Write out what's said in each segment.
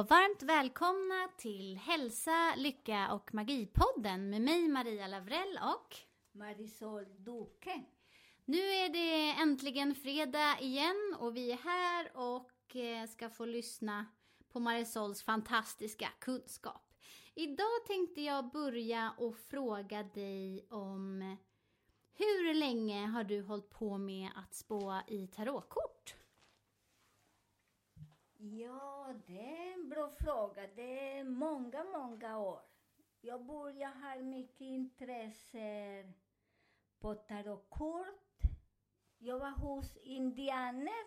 Och varmt välkomna till Hälsa, Lycka och Magipodden med mig Maria Lavrell och Marisol Duque. nu är det äntligen fredag igen och vi är här och eh, ska få lyssna på Marisols fantastiska kunskap. Idag tänkte jag börja och fråga dig om hur länge har du hållit på med att spå i tarotkort? Ja, det är en bra fråga. Det är många, många år. Jag började ha mycket intresse på tarotkort. Jag var hos indianer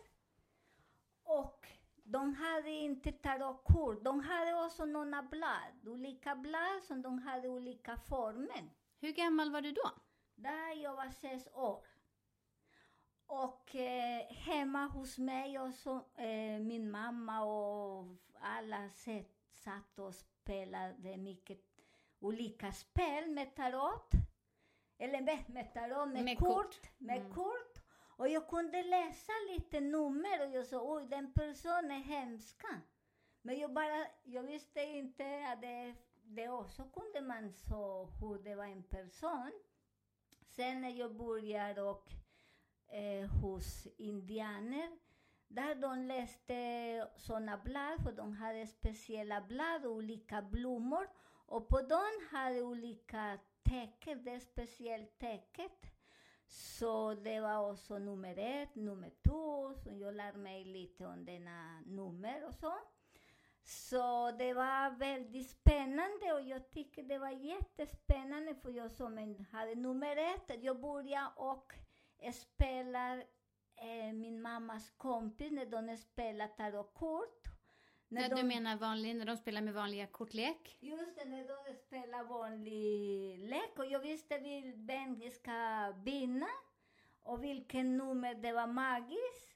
och de hade inte tarotkort. De hade också några blad, olika blad som de hade olika former. Hur gammal var du då? Där jag var sex år. Och eh, hemma hos mig och så, eh, min mamma och alla set, satt och spelade mycket olika spel med tarot. Eller med, med tarot, med, Med kort. kort. Med Mm. kort. Och jag kunde läsa lite nummer och jag sa oj, den personen är hemska. Men jag bara, jag visste inte att det, det också kunde man så hur det var en person. Sen när jag började och eh, hos indianer, där de läste sådana blad, för de hade speciella blad och olika blommor. Och på dem hade olika tecken, det speciella speciellt tecket. Så det var också nummer ett, nummer två, så jag lärde mig lite om denna nummer och så. Så det var väldigt spännande och jag tycker det var jättespännande för jag som hade nummer ett, jag började och spela eh, min mammas kompis när de spelar tarotkort. När du menar vanlig, när de spelar med vanliga kortlek? Just det, när de spelar vanlig lek och jag visste vem jag ska vinna och vilken nummer det var magiskt.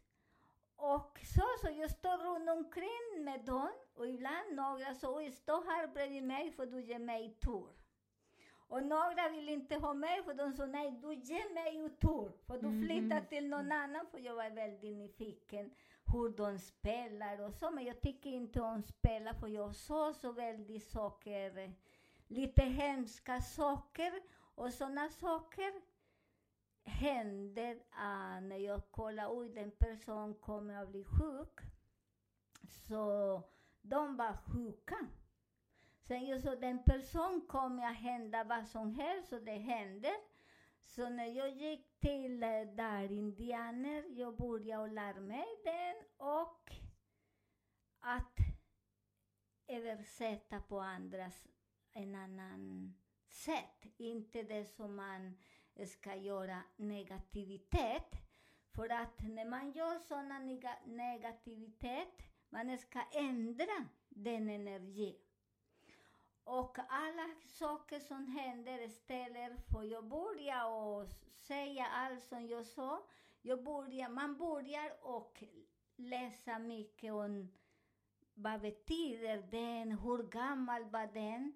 Och så, så jag står runt omkring med dem och ibland några så, "Oj, stå här bredvid mig för du ger mig tur. Och några vill inte ha mig för de sa nej, du ger mig tur. För du Mhm. flyttar till någon annan för jag var väldigt nyfiken hur de spelar och så. Men jag tycker inte om spela för jag såg så väldigt saker, lite hemska saker och sådana saker händer uh, när jag kollar, oj den personen kommer att bli sjuk. Så de var sjuka. Sen jag sa, den person kommer att hända vad som helst och det händer. Så när jag gick till eh, där indianer, jag började att lära mig den och att översätta på andras en annan sätt. Inte det som man ska göra negativitet. För att när man gör sådana negativitet, man ska ändra den energin. Och alla saker som händer istället för jag börjar och säga allt som jag sa. Jag börjar, man börjar och läsa mycket om vad betyder den, hur gammal var den.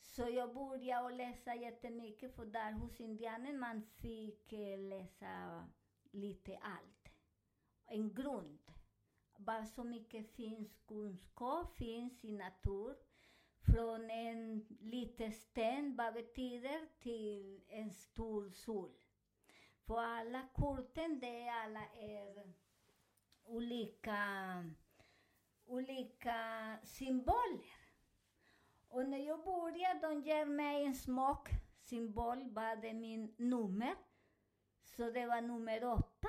Så jag började att läsa jättemycket för där hos indianen man fick eh, läsa lite allt. En grund. Vad så mycket finns kunskap finns i natur. Från en liten sten, vad betyder, till en stor sol. För alla korten, det är alla är olika, olika symboler. Och när jag börjar, de ger mig en smak, symbol, vad det min nummer. Så det var nummer åtta.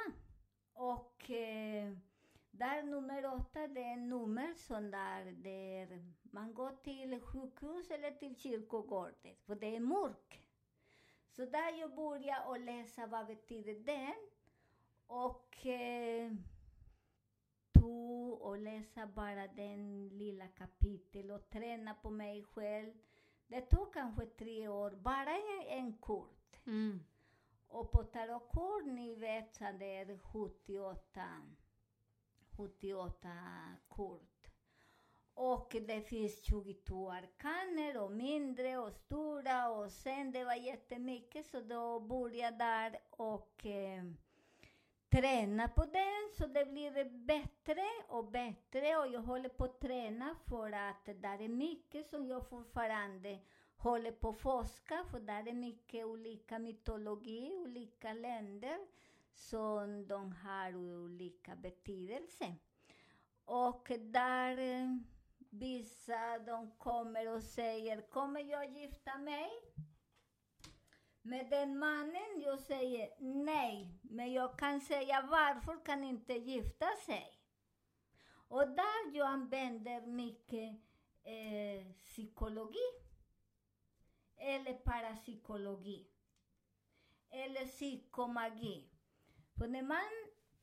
Och eh, där nummer åtta, det är nummer som där, där man går till sjukhus eller till kyrkogården, för det är mörkt. Så där jag började och läsa vad betyder den och eh, tog och läsa bara den lilla kapitel och träna på mig själv. Det tog kanske tre år, bara en, en kort. Mm. Och på tarotkort, ni vet, så det är 78, 78 kort. Och det finns 22 arkaner och mindre och stora och sen det var jättemycket så då började jag där och eh, träna på den så det blir bättre och bättre och jag håller på att träna för att det där är mycket som jag fortfarande håller på att forska för där är mycket olika mytologi, olika länder som de har olika betydelse. Och där eh, vissa de kommer och säger, kommer jag gifta mig? med den mannen, jag säger nej, men jag kan säga varför kan inte gifta sig? Och där jag använder mycket eh, psykologi, eller parapsykologi, eller psykomagi. För när man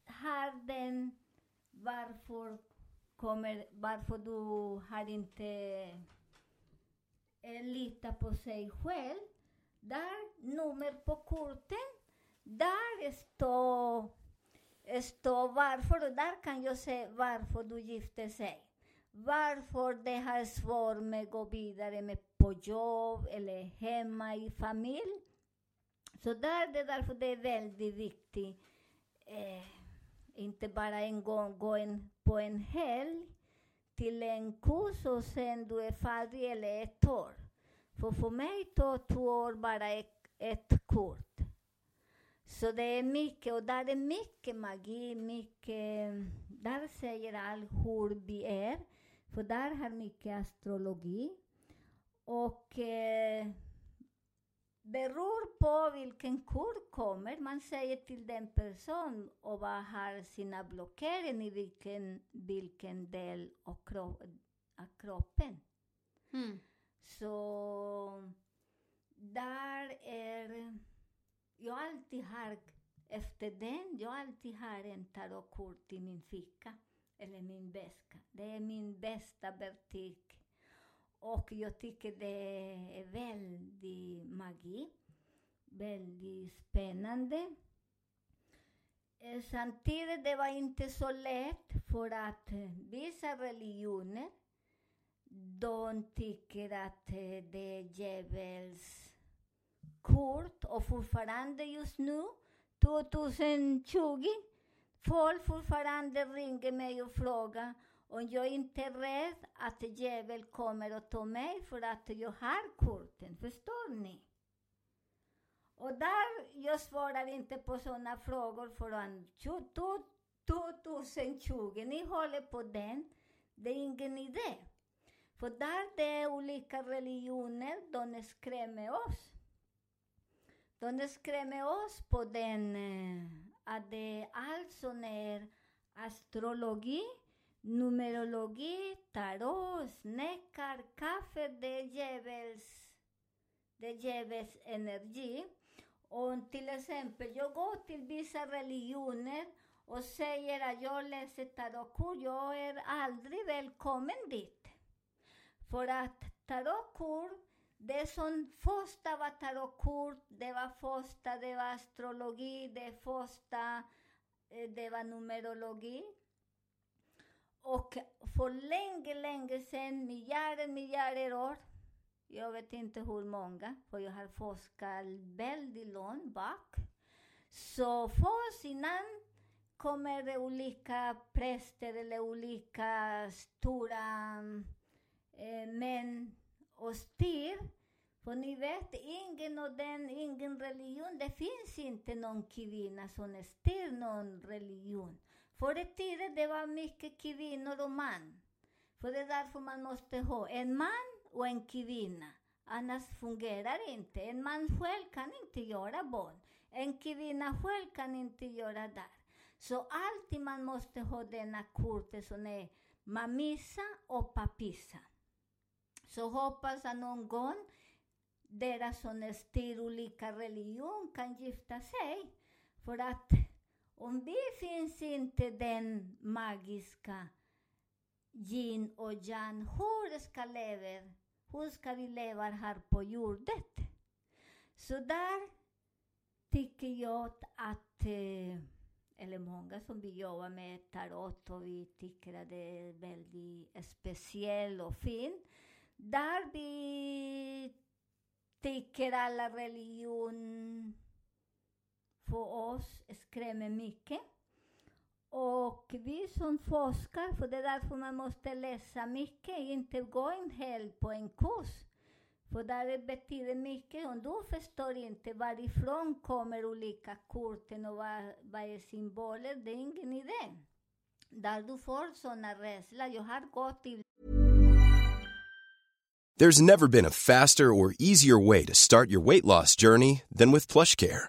har den, varför kommer, varför du har inte eh, litat på sig själv, där, nummer på korten, där står, eh, står varför, och där kan jag se varför du gifte sig. Varför det har svårt med att gå vidare med på jobb eller hemma i familj. Så där, det är därför det är väldigt viktigt, eh, inte bara en gång gå en, på en helg till en kurs och sen du är färdig, eller ett år. För för mig tar två år bara ett, ett kort. Så det är mycket, och där är mycket magi, mycket... Där säger allt hur vi är, för där har mycket astrologi. Och eh, beror på vilken kurs kommer, man säger till den person och vad har sina blockeringar i vilken, vilken del av, kro av kroppen. Mm. Så där är... Jag alltid har, efter den, jag alltid har en tarotkort i min ficka, eller min väska. Det är min bästa verktyg. Och jag tycker det är väldigt magi, väldigt spännande. Eh, samtidigt det var inte så lätt för att eh, vissa religioner de tycker att eh, det är djävuls kort och fortfarande just nu, 2020, folk fortfarande ringer mig och frågar om jag inte är rädd att djävul kommer och tar mig för att jag har korten. Förstår ni? Och där, jag svarar inte på sådana frågor förrän 2020. Ni håller på den, det är ingen idé. För där det är olika religioner, de skrämmer oss. De skrämmer oss på den, eh, att det är allt som är astrologi, numerologi, tarot, snäckar, kaffe, det är djävuls, det är djävuls energi. Och till exempel, jag går till vissa religioner och säger att jag läser tarotkort, jag är aldrig välkommen dit. För att tarotkort, det som första var tarotkort, det var första, det var astrologi, det första, eh, det var numerologi. Och för länge, länge sedan, miljarder, miljarder år, jag vet inte hur många, för jag har forskat väldigt långt bak. Så först innan kommer det olika präster eller olika stora eh, män och styr. För ni vet, ingen och den, ingen religion, det finns inte någon kvinna som styr någon religion. Förr i tiden det var mycket kvinnor och man. För det är därför man måste ha en man och en kvinna. Annars fungerar det inte. En man själv kan inte göra barn. En kvinna själv kan inte göra det. Så alltid man måste ha denna kortet som är mamissa och papissa. Så hoppas att någon gång deras som styr olika religion kan gifta sig. För att om det finns inte den magiska yin och yang, hur ska, leva, hur ska vi leva här på jorden? Så där tycker jag att, eh, eller många som vi jobbar med tarot och vi tycker att det är väldigt speciellt och fint. Där vi tycker alla religion för oss skrämmer mycket. Och vi som forskar, för det är därför man måste läsa mycket, inte gå en hel på en kurs. För det betyder mycket. Om du förstår inte varifrån kommer olika korten och vad, vad är symboler, det är ingen idé. Där du får såna rädsla. Jag har gått There's never been a faster or easier way to start your weight loss journey than with PlushCare.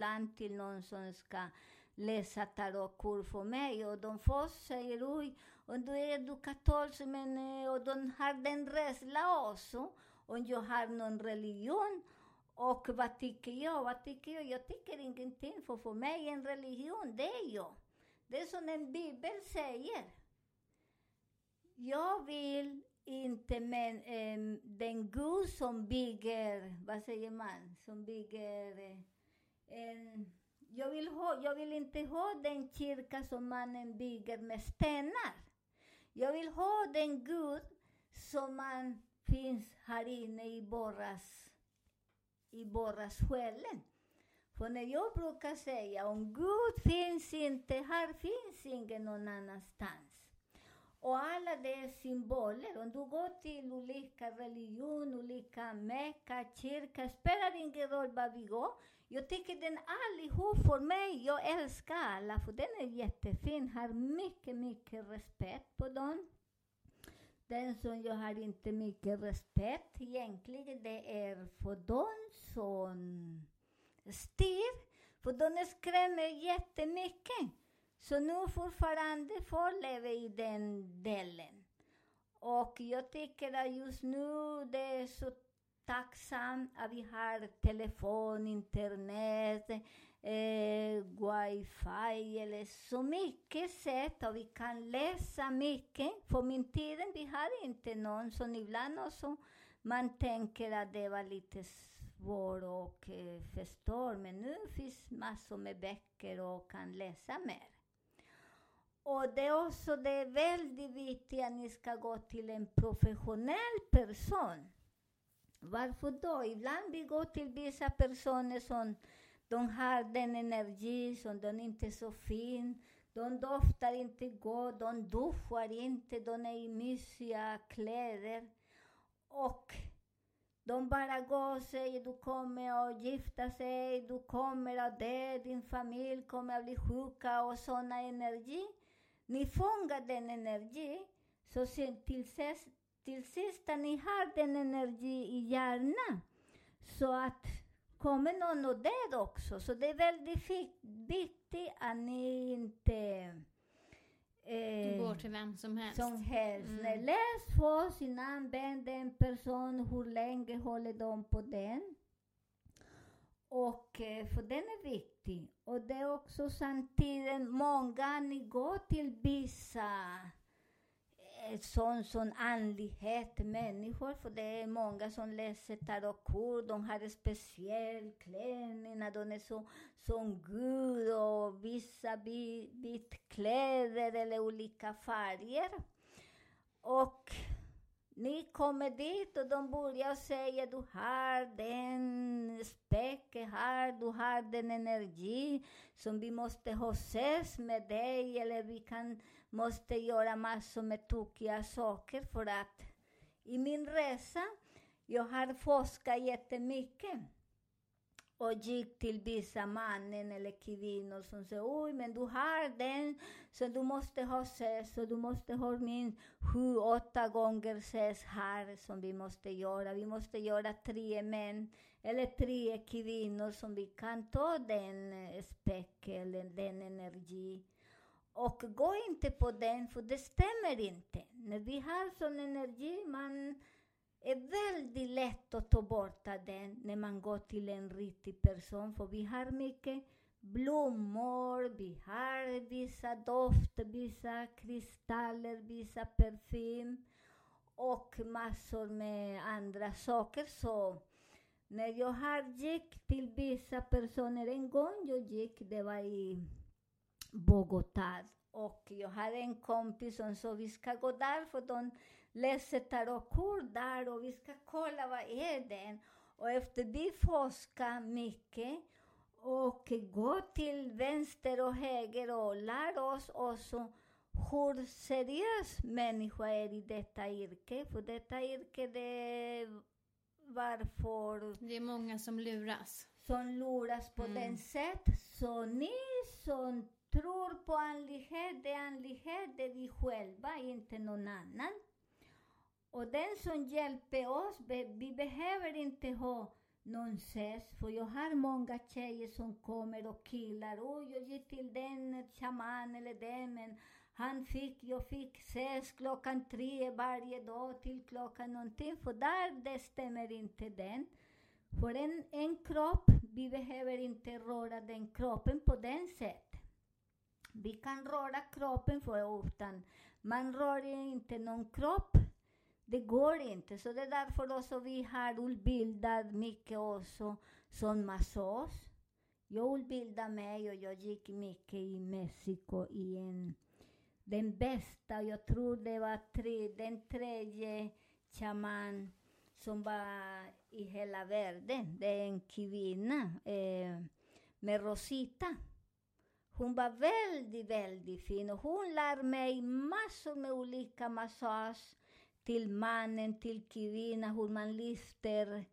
Land till någon som ska läsa tarotkort för mig och de först säger oj, och då är du katolsk men eh, och de har den rädsla också. Om jag har någon religion och vad tycker jag? Vad tycker jag? Jag tycker ingenting för för mig en religion, det är jag. Det är som en bibel säger. Jag vill inte men eh, den Gud som bygger, vad säger man, som bygger eh, en, jag, vill ha, jag vill inte ha den kyrka som mannen bygger med stenar. Jag vill ha den Gud som man finns här inne i borras, i borras själen. För när jag brukar säga om Gud finns inte här, finns ingen någon annanstans. Och alla de symboler, om du går till olika religioner, olika Mecka, kyrka, spelar ingen roll var vi går. Jag tycker den allihop för mig, jag älskar alla, för den är jättefin, har mycket, mycket respekt på dem. Den som jag har inte mycket respekt egentligen, det är för dem som styr, för de skrämmer jättemycket. Så nu fortfarande får leva i den delen. Och jag tycker att just nu det är så tacksam att vi har telefon, internet, eh, wifi eller så mycket sätt och vi kan läsa mycket. På min tid vi hade inte någon, så ibland också man tänker att det var lite svårt att eh, förstå, men nu finns massor med böcker och kan läsa mer. Och det är också det är väldigt viktigt att ni ska gå till en professionell person. Varför då? Ibland vi går till vissa personer som de har den energi som de inte är så fin. De doftar inte gott, de duschar inte, de är i mysiga kläder. Och de bara går och säger du kommer att gifta sig, du kommer att dö, din familj kommer att bli sjuka och såna energi. Ni fångar den energi, så till, sist, till sist att ni har den energi i hjärnan. Så att kommer någon och dör också. Så det är väldigt viktigt att ni inte eh, går till vem som helst. Som helst. Mm. Läs först innan vänd en person, hur länge håller de på den? Och eh, för den är viktig. Och det är också samtidigt många, ni går till vissa Eh, sån, sån andlighet människor, för det är många som läser tarotkort, de har speciell klänning, de är så, som Gud och vissa vit kläder eller olika färger. Och ni kommer dit och de börjar säga du har den späck här, du har den energi som vi måste ha ses med dig eller vi kan, måste göra massor med tokiga saker för att i min resa, jag har forskat jättemycket och gick till vissa mannen eller kvinnor som sa oj, men du har den, så du måste ha sex, och du måste ha minst sju, åtta gånger ses här som vi måste göra. Vi måste göra tre män eller tre kvinnor som vi kan ta den eh, spekeln, eller den energi. Och gå inte på den, för det stämmer inte. När vi har sån energi, man är väldigt lätt att ta bort den när man går till en riktig person, för vi har mycket blommor, vi har vissa dofter, vissa kristaller, vissa parfym och massor med andra saker. Så när jag har gick till vissa personer en gång, jag gick, det var i Bogotá, och jag hade en kompis som sa vi ska gå där för de läser tarotkort där och vi ska kolla vad är det Och efter vi forskar mycket och går till vänster och höger och lär oss också hur seriös människa är i detta yrke. För detta yrke, det är varför... Det är många som luras. Som luras på mm. den sätt. Så ni som tror på andlighet, det är andlighet, det är vi själva, inte någon annan. Och den som hjälper oss, vi behöver inte ha någon ses, för jag har många tjejer som kommer och killar. Oj, jag gick till den shaman eller den, men han fick, jag fick ses klockan tre varje dag till klockan någonting, för där det stämmer inte den. För en, en kropp, vi behöver inte röra den kroppen på den sätt. Vi kan röra kroppen för utan man rör inte någon kropp det går inte, så det är därför också vi har utbildat mycket också som massage. Jag utbildade mig och jag gick mycket i Mexiko i en, den bästa, jag tror det var tre, den tredje shaman som var i hela världen. Det är en kvinna eh, med Rosita. Hon var väldigt, väldigt fin och hon lär mig massor med olika massage till mannen, till kvinnan, hur man lyfter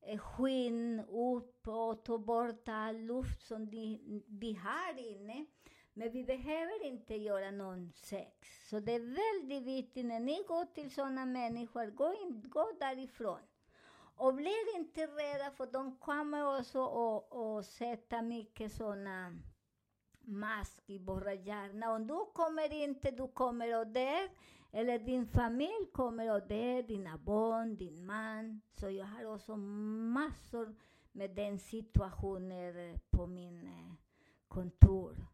eh, skinn upp och tar bort all luft som de, de har inne. Men vi behöver inte göra någon sex. Så det är väldigt viktigt när ni går till sådana människor, gå, in, gå därifrån. Och bli inte rädda för de kommer också och, och sätta mycket sådana mask i våra hjärnor. Om du kommer inte, du kommer och dör eller din familj kommer och det är dina barn, din man. Så jag har också massor med den situationen på min kontor.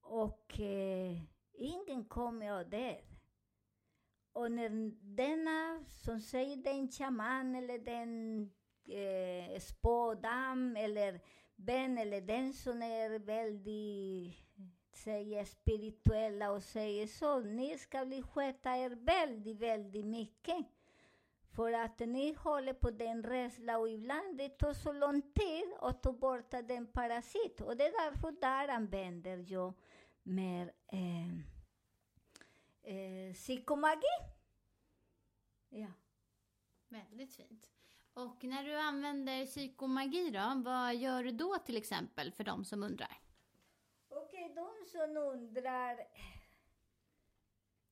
Och eh, ingen kommer och det. Och när denna, som säger den shaman eller den eh, spådam eller vän eller den som är väldigt säger spirituella och säger så, ni ska bli sköta er väldigt, väldigt mycket. För att ni håller på den rädslan och ibland det tar så lång tid att ta bort den parasit. Och det är därför där använder jag mer eh, eh, psykomagi. Ja. Väldigt fint. Och när du använder psykomagi då, vad gör du då till exempel för de som undrar? Är de som undrar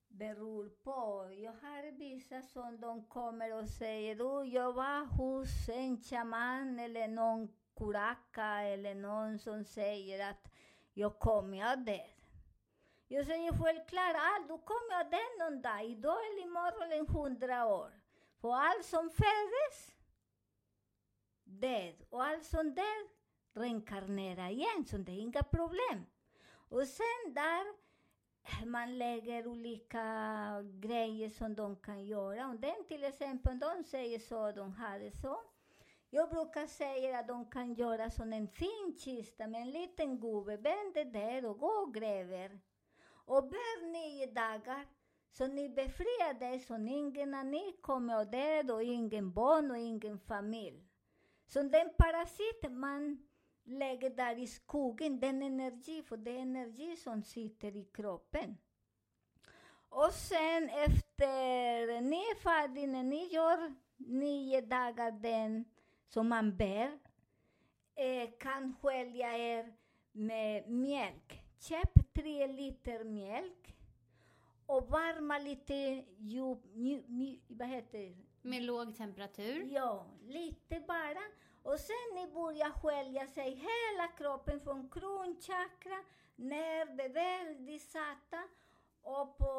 beror på. Jag har vissa som de kommer och säger oh, jag var hos en shaman eller någon kuraka eller någon som säger att jag kommer av det. Jag säger självklart, ah, du kommer av det någon dag, idag eller imorgon eller hundra år. För allt som föddes, död. Och allt som dör, reinkarnera igen, så det är inga problem. Och sen där man lägger olika grejer som de kan göra. Om den till exempel, de säger så, de har det så. Jag brukar säga att de kan göra som en fin kista med en liten gubbe, vänder där och går och gräver. Och bär nio dagar, så ni befriar dig, så ingen av ni kommer och dör och ingen barn och ingen familj. Så den parasit man lägger där i skogen, den energi, för det är energi som sitter i kroppen. Och sen efter ni är färdiga, när ni gör nio dagar den som man bär, eh, kan skölja er med mjölk. Köp tre liter mjölk och varma lite djup, vad heter det? Med låg temperatur? Ja, lite bara. Och sen ni börjar skölja sig hela kroppen från kronchakra ner, väldigt sakta, och på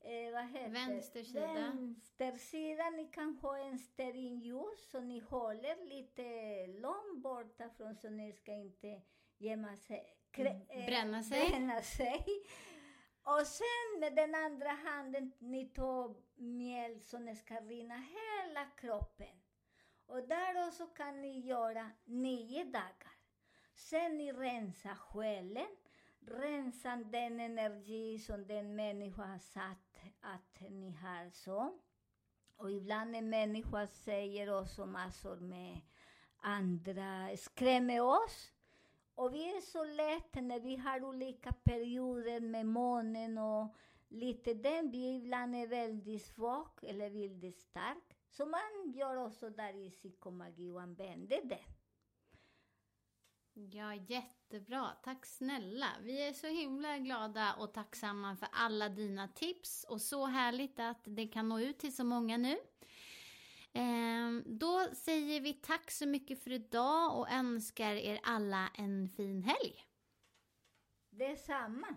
eh, vad heter Vänster sida. Vänster sida, ni kan ha en stearinljus så ni håller lite långt borta från så ni ska inte gömma sig, mm. bränna sig. Bränna sig. Och sen med den andra handen, ni tar mjölk som ni ska rinna hela kroppen. Och där också kan ni göra nio dagar. Sen ni rensar själen, rensar den energi som den människa har satt att ni har så. Och ibland en människa säger också massor med andra, skrämmer oss. Och vi är så lätt när vi har olika perioder med månen och lite den, vi ibland är väldigt svag eller väldigt stark. Så man gör också där i psykomagi och använder det. Ja, jättebra. Tack snälla. Vi är så himla glada och tacksamma för alla dina tips och så härligt att det kan nå ut till så många nu. Ehm, då säger vi tack så mycket för idag och önskar er alla en fin helg. Detsamma.